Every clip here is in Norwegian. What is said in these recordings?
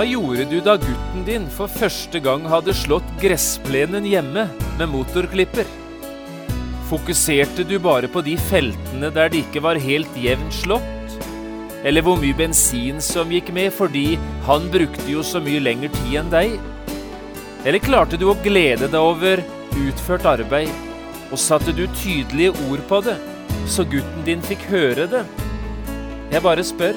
Hva gjorde du da gutten din for første gang hadde slått gressplenen hjemme med motorklipper? Fokuserte du bare på de feltene der det ikke var helt jevnt slått? Eller hvor mye bensin som gikk med fordi han brukte jo så mye lengre tid enn deg? Eller klarte du å glede deg over utført arbeid, og satte du tydelige ord på det, så gutten din fikk høre det? Jeg bare spør.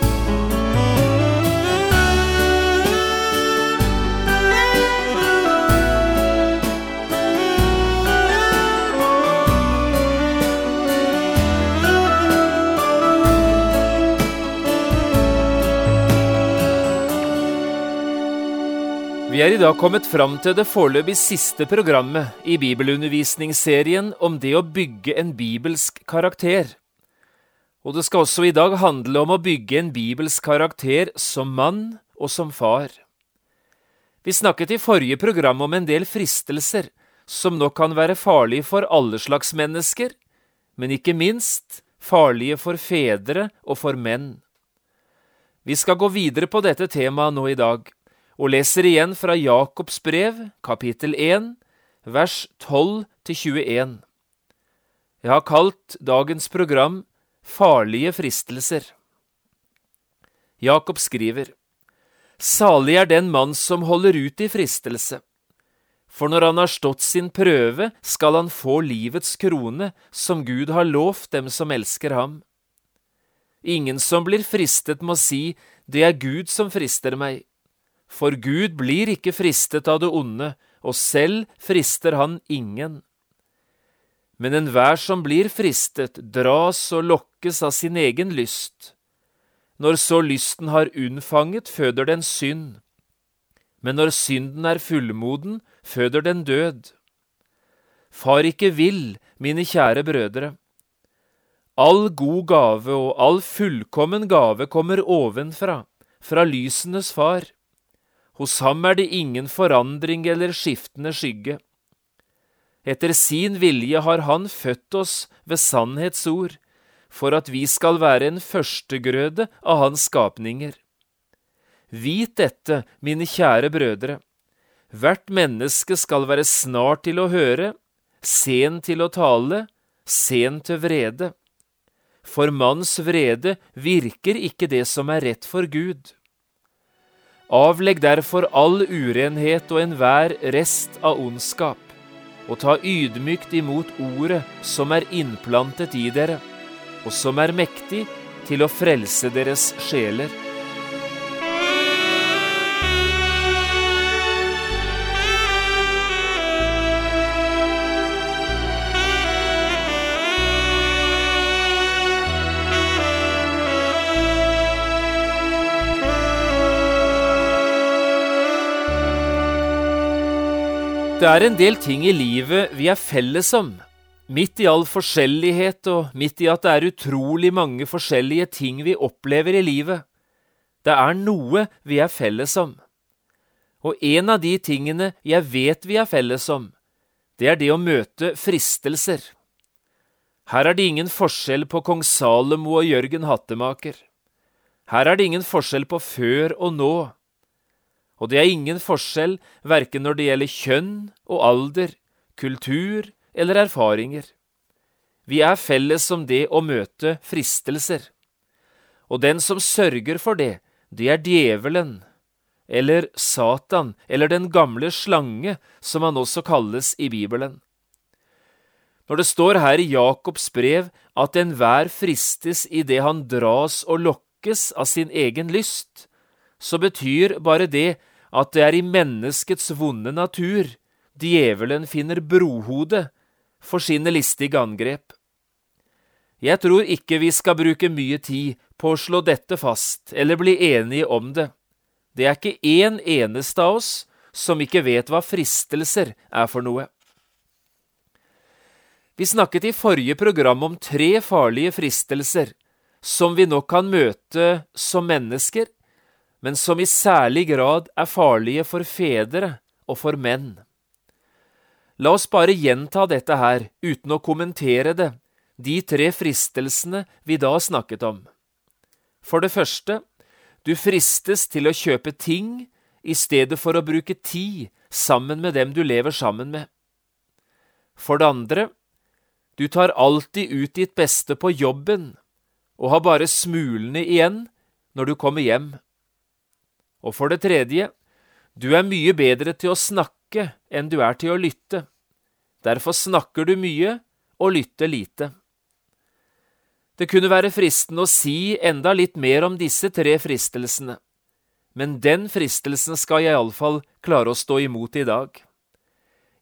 Vi er i dag kommet fram til det foreløpig siste programmet i bibelundervisningsserien om det å bygge en bibelsk karakter. Og det skal også i dag handle om å bygge en bibelsk karakter som mann og som far. Vi snakket i forrige program om en del fristelser som nok kan være farlige for alle slags mennesker, men ikke minst farlige for fedre og for menn. Vi skal gå videre på dette temaet nå i dag og leser igjen fra Jakobs brev, kapittel 1, vers 12-21. Jeg har kalt dagens program Farlige fristelser. Jakob skriver, Salig er den mann som holder ut i fristelse, for når han har stått sin prøve, skal han få livets krone, som Gud har lovt dem som elsker ham. Ingen som blir fristet, må si, det er Gud som frister meg. For Gud blir ikke fristet av det onde, og selv frister han ingen. Men enhver som blir fristet, dras og lokkes av sin egen lyst. Når så lysten har unnfanget, føder den synd. Men når synden er fullmoden, føder den død. Far ikke vill, mine kjære brødre. All god gave og all fullkommen gave kommer ovenfra, fra lysenes far. Hos ham er det ingen forandring eller skiftende skygge. Etter sin vilje har han født oss ved sannhetsord, for at vi skal være en førstegrøde av hans skapninger. Vit dette, mine kjære brødre. Hvert menneske skal være snart til å høre, sen til å tale, sen til vrede. For manns vrede virker ikke det som er rett for Gud. Avlegg derfor all urenhet og enhver rest av ondskap, og ta ydmykt imot ordet som er innplantet i dere, og som er mektig til å frelse deres sjeler. Det er en del ting i livet vi er felles om, midt i all forskjellighet og midt i at det er utrolig mange forskjellige ting vi opplever i livet. Det er noe vi er felles om. Og en av de tingene jeg vet vi er felles om, det er det å møte fristelser. Her er det ingen forskjell på kong Salomo og Jørgen Hattemaker. Her er det ingen forskjell på før og nå og det er ingen forskjell verken når det gjelder kjønn og alder, kultur eller erfaringer. Vi er felles om det å møte fristelser. Og den som sørger for det, det er djevelen, eller Satan, eller den gamle slange, som han også kalles i Bibelen. Når det står her i Jakobs brev at enhver fristes i det han dras og lokkes av sin egen lyst, så betyr bare det at det er i menneskets vonde natur djevelen finner brohode for sine listige angrep. Jeg tror ikke vi skal bruke mye tid på å slå dette fast eller bli enige om det, det er ikke én eneste av oss som ikke vet hva fristelser er for noe. Vi snakket i forrige program om tre farlige fristelser som vi nok kan møte som mennesker, men som i særlig grad er farlige for fedre og for menn. La oss bare gjenta dette her, uten å kommentere det, de tre fristelsene vi da snakket om. For det første, du fristes til å kjøpe ting i stedet for å bruke tid sammen med dem du lever sammen med. For det andre, du tar alltid ut ditt beste på jobben og har bare smulene igjen når du kommer hjem. Og for det tredje, du er mye bedre til å snakke enn du er til å lytte. Derfor snakker du mye og lytter lite. Det kunne være fristende å si enda litt mer om disse tre fristelsene, men den fristelsen skal jeg iallfall klare å stå imot i dag.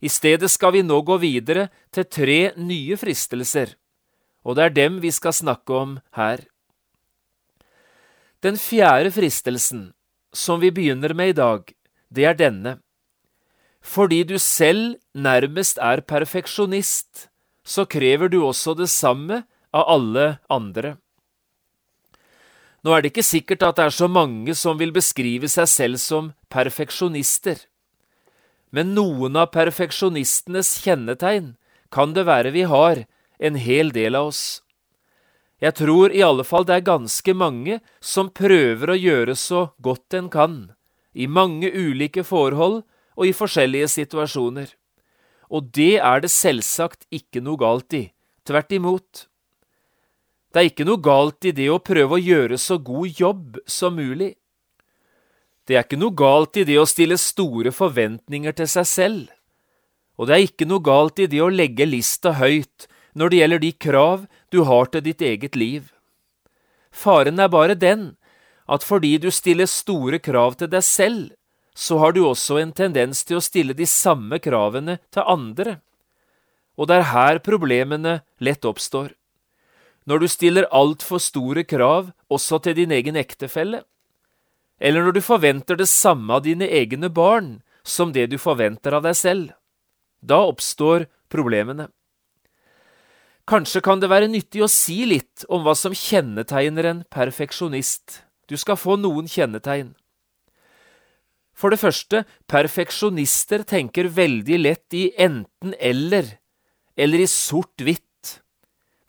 I stedet skal vi nå gå videre til tre nye fristelser, og det er dem vi skal snakke om her. Den fjerde fristelsen, som vi begynner med i dag, det er denne. Fordi du selv nærmest er perfeksjonist, så krever du også det samme av alle andre. Nå er det ikke sikkert at det er så mange som vil beskrive seg selv som perfeksjonister, men noen av perfeksjonistenes kjennetegn kan det være vi har, en hel del av oss. Jeg tror i alle fall det er ganske mange som prøver å gjøre så godt en kan, i mange ulike forhold og i forskjellige situasjoner. Og det er det selvsagt ikke noe galt i, tvert imot. Det er ikke noe galt i det å prøve å gjøre så god jobb som mulig. Det er ikke noe galt i det å stille store forventninger til seg selv. Og det er ikke noe galt i det å legge lista høyt når det gjelder de krav du har til ditt eget liv. Faren er bare den at fordi du stiller store krav til deg selv, så har du også en tendens til å stille de samme kravene til andre. Og det er her problemene lett oppstår. Når du stiller altfor store krav også til din egen ektefelle, eller når du forventer det samme av dine egne barn som det du forventer av deg selv. Da oppstår problemene. Kanskje kan det være nyttig å si litt om hva som kjennetegner en perfeksjonist. Du skal få noen kjennetegn. For det første, perfeksjonister tenker veldig lett i enten-eller, eller i sort-hvitt.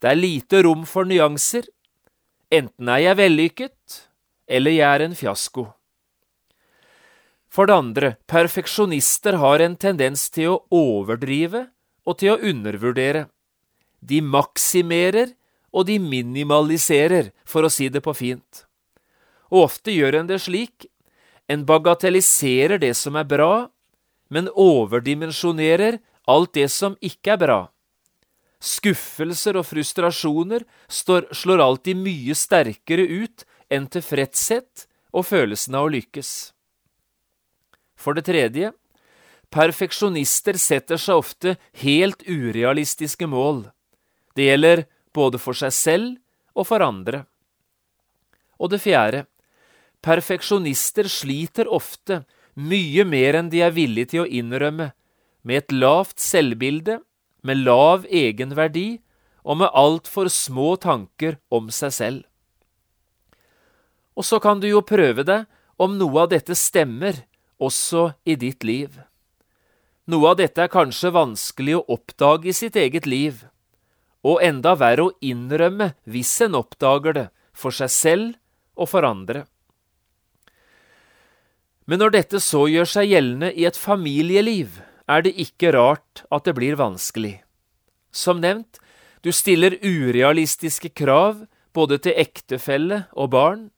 Det er lite rom for nyanser. Enten er jeg vellykket, eller jeg er en fiasko. For det andre, perfeksjonister har en tendens til å overdrive og til å undervurdere. De maksimerer og de minimaliserer, for å si det på fint. Og ofte gjør en det slik. En bagatelliserer det som er bra, men overdimensjonerer alt det som ikke er bra. Skuffelser og frustrasjoner står, slår alltid mye sterkere ut enn tilfredshet og følelsen av å lykkes. For det tredje, perfeksjonister setter seg ofte helt urealistiske mål. Det gjelder både for seg selv og for andre. Og det fjerde, perfeksjonister sliter ofte mye mer enn de er villige til å innrømme, med et lavt selvbilde, med lav egenverdi og med altfor små tanker om seg selv. Og så kan du jo prøve deg om noe av dette stemmer også i ditt liv. Noe av dette er kanskje vanskelig å oppdage i sitt eget liv, og enda verre å innrømme hvis en oppdager det, for seg selv og for andre. Men når dette så gjør seg gjeldende i et familieliv, er det ikke rart at det blir vanskelig. Som nevnt, du stiller urealistiske krav både til ektefelle og barn.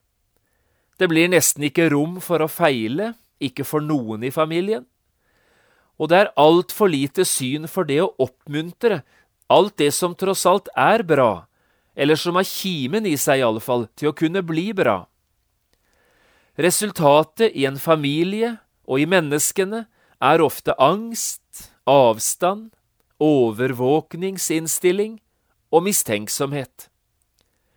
Det blir nesten ikke rom for å feile, ikke for noen i familien. Og det er altfor lite syn for det å oppmuntre alt det som tross alt er bra, eller som har kimen i seg iallfall, til å kunne bli bra. Resultatet i en familie og i menneskene er ofte angst, avstand, overvåkningsinnstilling og mistenksomhet.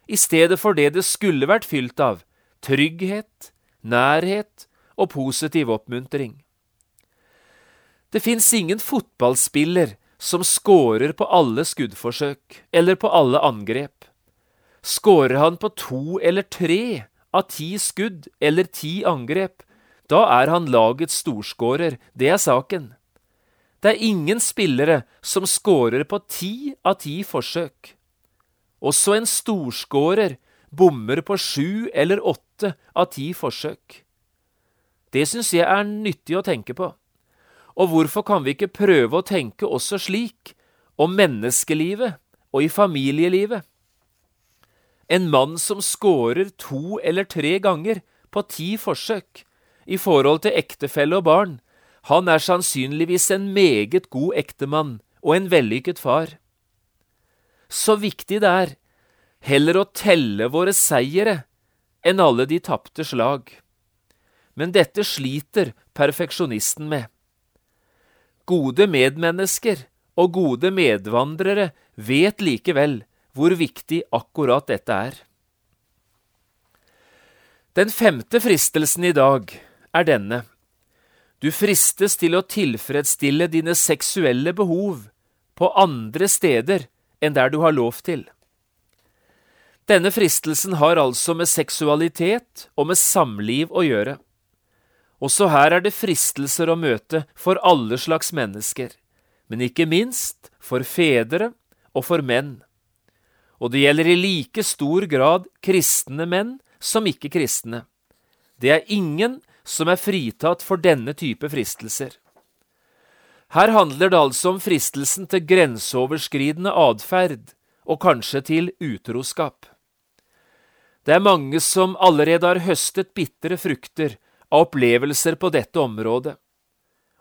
I stedet for det det skulle vært fylt av, trygghet, nærhet og positiv oppmuntring. Det fins ingen fotballspiller som scorer på alle skuddforsøk eller på alle angrep. Skårer han på to eller tre av ti skudd eller ti angrep, da er han lagets storskårer, det er saken. Det er ingen spillere som scorer på ti av ti forsøk. Også en storskårer bommer på sju eller åtte av ti forsøk. Det syns jeg er nyttig å tenke på. Og hvorfor kan vi ikke prøve å tenke også slik om menneskelivet og i familielivet? En mann som scorer to eller tre ganger på ti forsøk i forhold til ektefelle og barn, han er sannsynligvis en meget god ektemann og en vellykket far. Så viktig det er heller å telle våre seire enn alle de tapte slag. Men dette sliter perfeksjonisten med. Gode medmennesker og gode medvandrere vet likevel hvor viktig akkurat dette er. Den femte fristelsen i dag er denne. Du fristes til å tilfredsstille dine seksuelle behov på andre steder enn der du har lov til. Denne fristelsen har altså med seksualitet og med samliv å gjøre. Også her er det fristelser å møte for alle slags mennesker, men ikke minst for fedre og for menn. Og det gjelder i like stor grad kristne menn som ikke-kristne. Det er ingen som er fritatt for denne type fristelser. Her handler det altså om fristelsen til grenseoverskridende atferd, og kanskje til utroskap. Det er mange som allerede har høstet bitre frukter av opplevelser på dette området.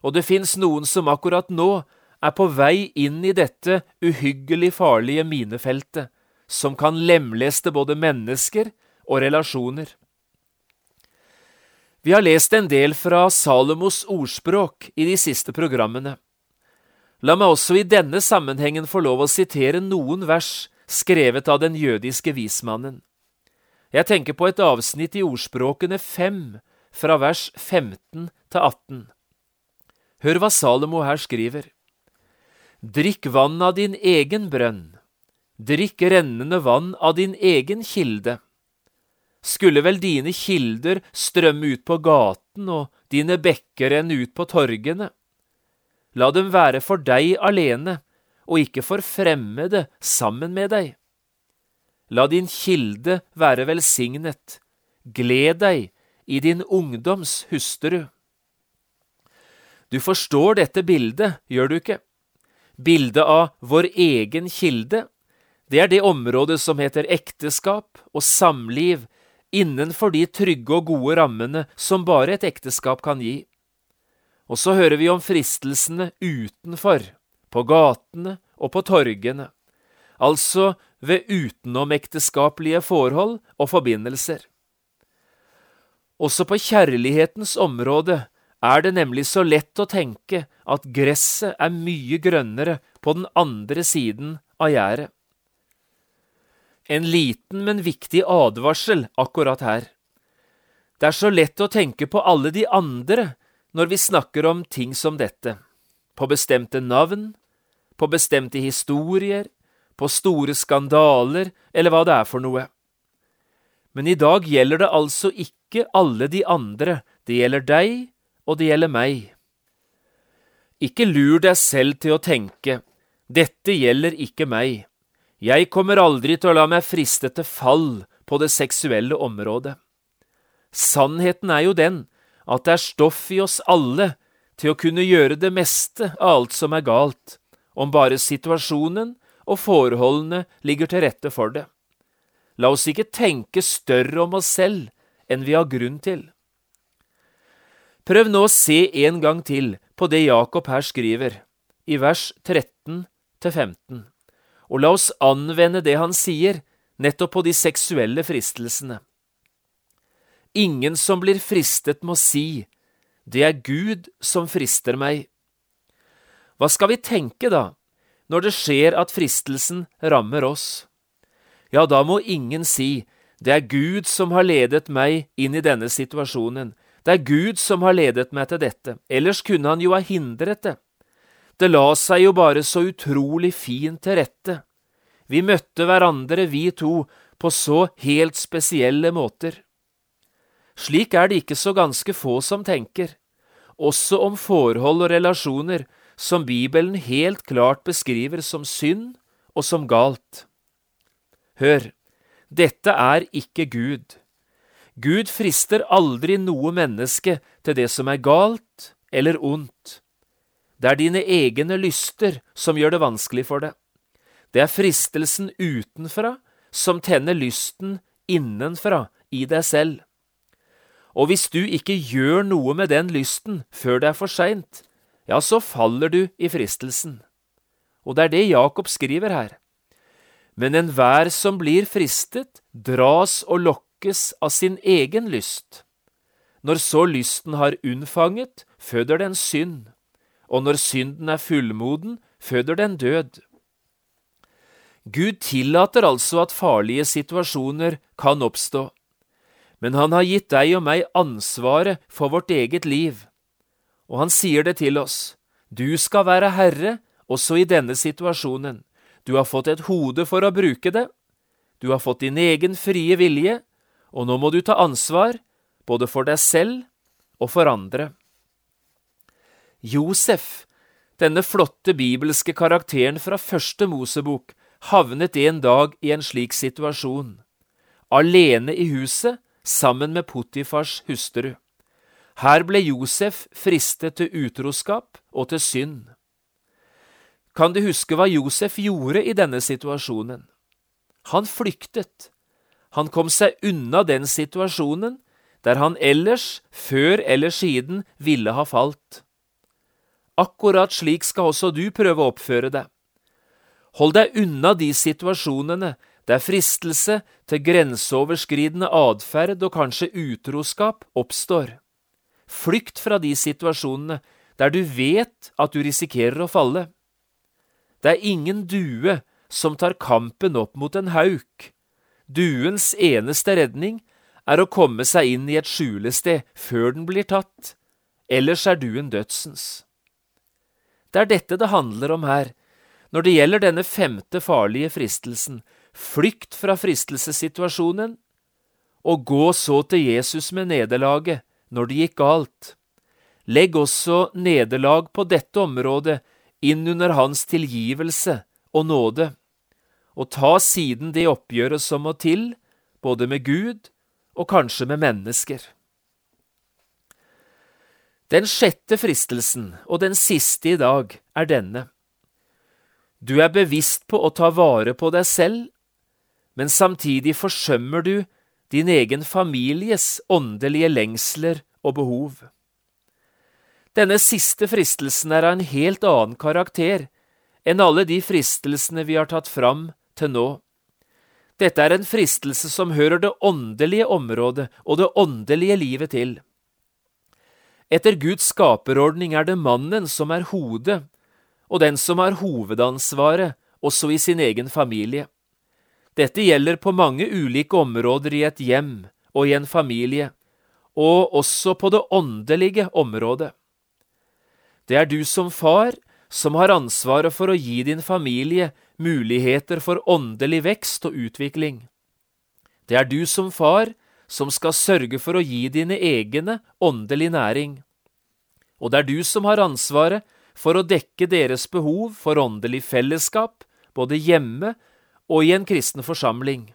Og det fins noen som akkurat nå er på vei inn i dette uhyggelig farlige minefeltet, som kan lemleste både mennesker og relasjoner. Vi har lest en del fra Salomos ordspråk i de siste programmene. La meg også i denne sammenhengen få lov å sitere noen vers skrevet av den jødiske vismannen. Jeg tenker på et avsnitt i ordspråkene fem, fra vers 15 til 18. Hør hva Salomo her skriver. Drikk vann av din egen brønn, drikk rennende vann av din egen kilde. Skulle vel dine kilder strømme ut på gaten og dine bekker renne ut på torgene? La dem være for deg alene og ikke for fremmede sammen med deg. La din kilde være velsignet, gled deg i din ungdoms hustru. Du forstår dette bildet, gjør du ikke? Bildet av vår egen kilde, det er det området som heter ekteskap og samliv innenfor de trygge og gode rammene som bare et ekteskap kan gi. Og så hører vi om fristelsene utenfor, på gatene og på torgene, altså ved utenomekteskapelige forhold og forbindelser. Også på kjærlighetens område er det nemlig så lett å tenke at gresset er mye grønnere på den andre siden av gjerdet. En liten, men viktig advarsel akkurat her. Det er så lett å tenke på alle de andre når vi snakker om ting som dette, på bestemte navn, på bestemte historier, på store skandaler eller hva det er for noe. Men i dag gjelder det altså ikke alle de andre, det gjelder deg, og det gjelder meg. Ikke lur deg selv til å tenke, dette gjelder ikke meg, jeg kommer aldri til å la meg friste til fall på det seksuelle området. Sannheten er jo den at det er stoff i oss alle til å kunne gjøre det meste av alt som er galt, om bare situasjonen og forholdene ligger til rette for det. La oss ikke tenke større om oss selv enn vi har grunn til. Prøv nå å se en gang til på det Jakob her skriver, i vers 13 15, og la oss anvende det han sier, nettopp på de seksuelle fristelsene. Ingen som blir fristet, må si, det er Gud som frister meg. Hva skal vi tenke, da, når det skjer at fristelsen rammer oss. Ja, da må ingen si det er Gud som har ledet meg inn i denne situasjonen, Det er Gud som har ledet meg til dette, ellers kunne han jo ha hindret det. Det la seg jo bare så utrolig fint til rette. Vi møtte hverandre, vi to, på så helt spesielle måter. Slik er det ikke så ganske få som tenker, også om forhold og relasjoner som Bibelen helt klart beskriver som synd og som galt. Hør, dette er ikke Gud. Gud frister aldri noe menneske til det som er galt eller ondt. Det er dine egne lyster som gjør det vanskelig for deg. Det er fristelsen utenfra som tenner lysten innenfra i deg selv. Og hvis du ikke gjør noe med den lysten før det er for seint, ja, så faller du i fristelsen. Og det er det Jakob skriver her. Men enhver som blir fristet, dras og lokkes av sin egen lyst. Når så lysten har unnfanget, føder den synd, og når synden er fullmoden, føder den død. Gud tillater altså at farlige situasjoner kan oppstå, men han har gitt deg og meg ansvaret for vårt eget liv, og han sier det til oss, du skal være herre også i denne situasjonen, du har fått et hode for å bruke det, du har fått din egen frie vilje, og nå må du ta ansvar, både for deg selv og for andre. Josef, denne flotte bibelske karakteren fra første Mosebok, havnet en dag i en slik situasjon, alene i huset sammen med Potifars hustru. Her ble Josef fristet til utroskap og til synd. Kan du huske hva Josef gjorde i denne situasjonen? Han flyktet. Han kom seg unna den situasjonen der han ellers, før eller siden, ville ha falt. Akkurat slik skal også du prøve å oppføre deg. Hold deg unna de situasjonene der fristelse til grenseoverskridende atferd og kanskje utroskap oppstår. Flykt fra de situasjonene der du vet at du risikerer å falle. Det er ingen due som tar kampen opp mot en hauk. Duens eneste redning er å komme seg inn i et skjulested før den blir tatt, ellers er duen dødsens. Det er dette det handler om her, når det gjelder denne femte farlige fristelsen, flykt fra fristelsessituasjonen, og gå så til Jesus med nederlaget når det gikk galt. Legg også nederlag på dette området inn under hans tilgivelse og nåde, og ta siden det oppgjøret som må til, både med Gud og kanskje med mennesker. Den sjette fristelsen, og den siste i dag, er denne. Du er bevisst på å ta vare på deg selv, men samtidig forsømmer du din egen families åndelige lengsler og behov. Denne siste fristelsen er av en helt annen karakter enn alle de fristelsene vi har tatt fram til nå. Dette er en fristelse som hører det åndelige området og det åndelige livet til. Etter Guds skaperordning er det mannen som er hodet, og den som har hovedansvaret også i sin egen familie. Dette gjelder på mange ulike områder i et hjem og i en familie, og også på det åndelige området. Det er du som far som har ansvaret for å gi din familie muligheter for åndelig vekst og utvikling. Det er du som far som skal sørge for å gi dine egne åndelig næring. Og det er du som har ansvaret for å dekke deres behov for åndelig fellesskap, både hjemme og i en kristen forsamling.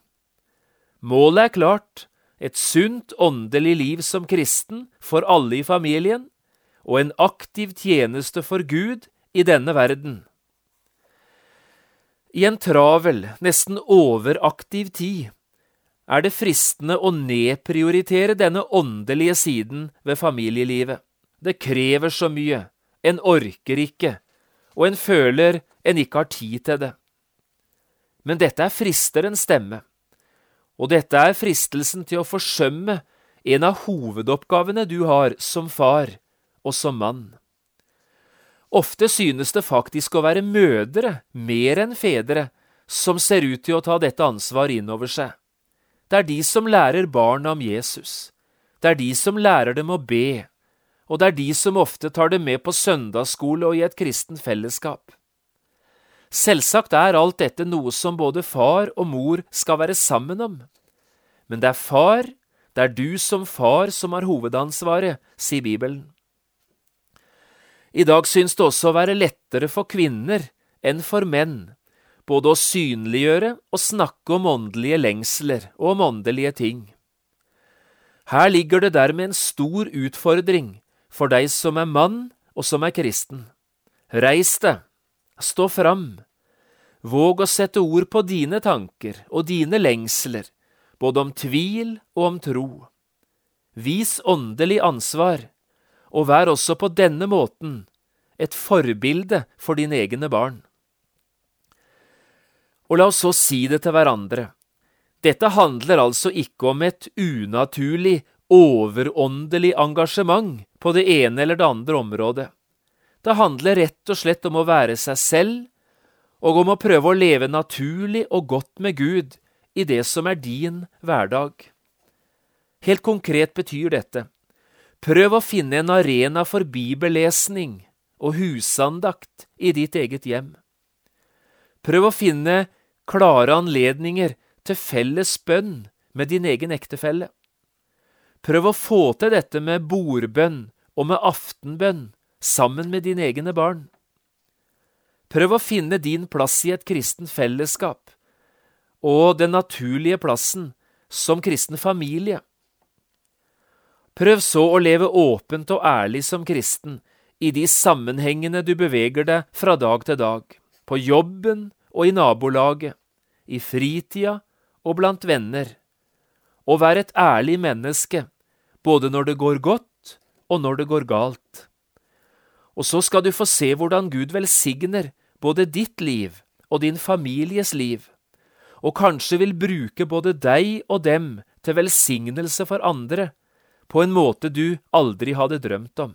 Målet er klart, et sunt åndelig liv som kristen for alle i familien, og en aktiv tjeneste for Gud i denne verden. I en travel, nesten overaktiv tid er det fristende å nedprioritere denne åndelige siden ved familielivet. Det krever så mye, en orker ikke, og en føler en ikke har tid til det. Men dette er fristerens stemme, og dette er fristelsen til å forsømme en av hovedoppgavene du har som far og som mann. Ofte synes det faktisk å være mødre mer enn fedre som ser ut til å ta dette ansvaret inn over seg. Det er de som lærer barna om Jesus. Det er de som lærer dem å be, og det er de som ofte tar dem med på søndagsskole og i et kristent fellesskap. Selvsagt er alt dette noe som både far og mor skal være sammen om. Men det er far, det er du som far som har hovedansvaret, sier Bibelen. I dag synes det også å være lettere for kvinner enn for menn, både å synliggjøre og snakke om åndelige lengsler og om åndelige ting. Her ligger det dermed en stor utfordring for deg som er mann og som er kristen. Reis deg, stå fram, våg å sette ord på dine tanker og dine lengsler, både om tvil og om tro. Vis åndelig ansvar, og vær også på denne måten et forbilde for dine egne barn. Og la oss så si det til hverandre. Dette handler altså ikke om et unaturlig, overåndelig engasjement på det ene eller det andre området. Det handler rett og slett om å være seg selv, og om å prøve å leve naturlig og godt med Gud i det som er din hverdag. Helt konkret betyr dette prøv å finne en arena for bibellesning og husandakt i ditt eget hjem. Prøv å finne klare anledninger til felles bønn med din egen ektefelle. Prøv å få til dette med bordbønn og med aftenbønn sammen med dine egne barn. Prøv å finne din plass i et kristen fellesskap og den naturlige plassen som kristen familie. Prøv så å leve åpent og ærlig som kristen i de sammenhengene du beveger deg fra dag til dag, på jobben og i nabolaget, i fritida og blant venner, og vær et ærlig menneske, både når det går godt og når det går galt. Og så skal du få se hvordan Gud velsigner både ditt liv og din families liv og kanskje vil bruke både deg og dem til velsignelse for andre, på en måte du aldri hadde drømt om.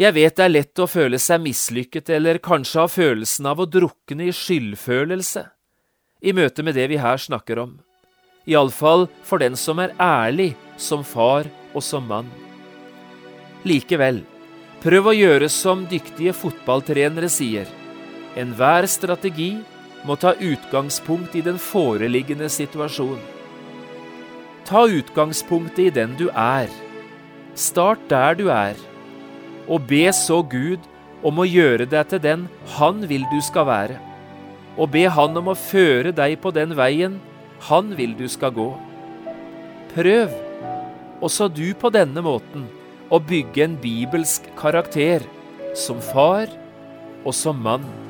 Jeg vet det er lett å føle seg mislykket eller kanskje ha følelsen av å drukne i skyldfølelse i møte med det vi her snakker om, iallfall for den som er ærlig som far og som mann. Likevel, prøv å gjøre som dyktige fotballtrenere sier, enhver strategi må ta utgangspunkt i den foreliggende situasjon. Ta utgangspunktet i den du er. Start der du er, og be så Gud om å gjøre deg til den Han vil du skal være, og be Han om å føre deg på den veien Han vil du skal gå. Prøv, også du på denne måten, å bygge en bibelsk karakter, som far og som mann.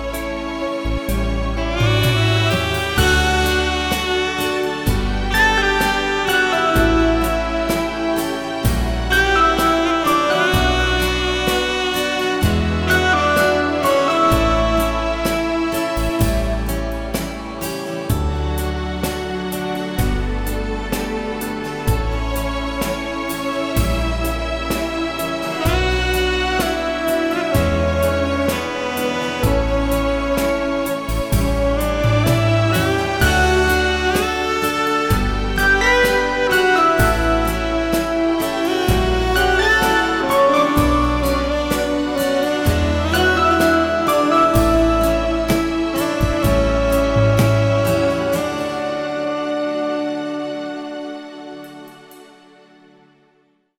you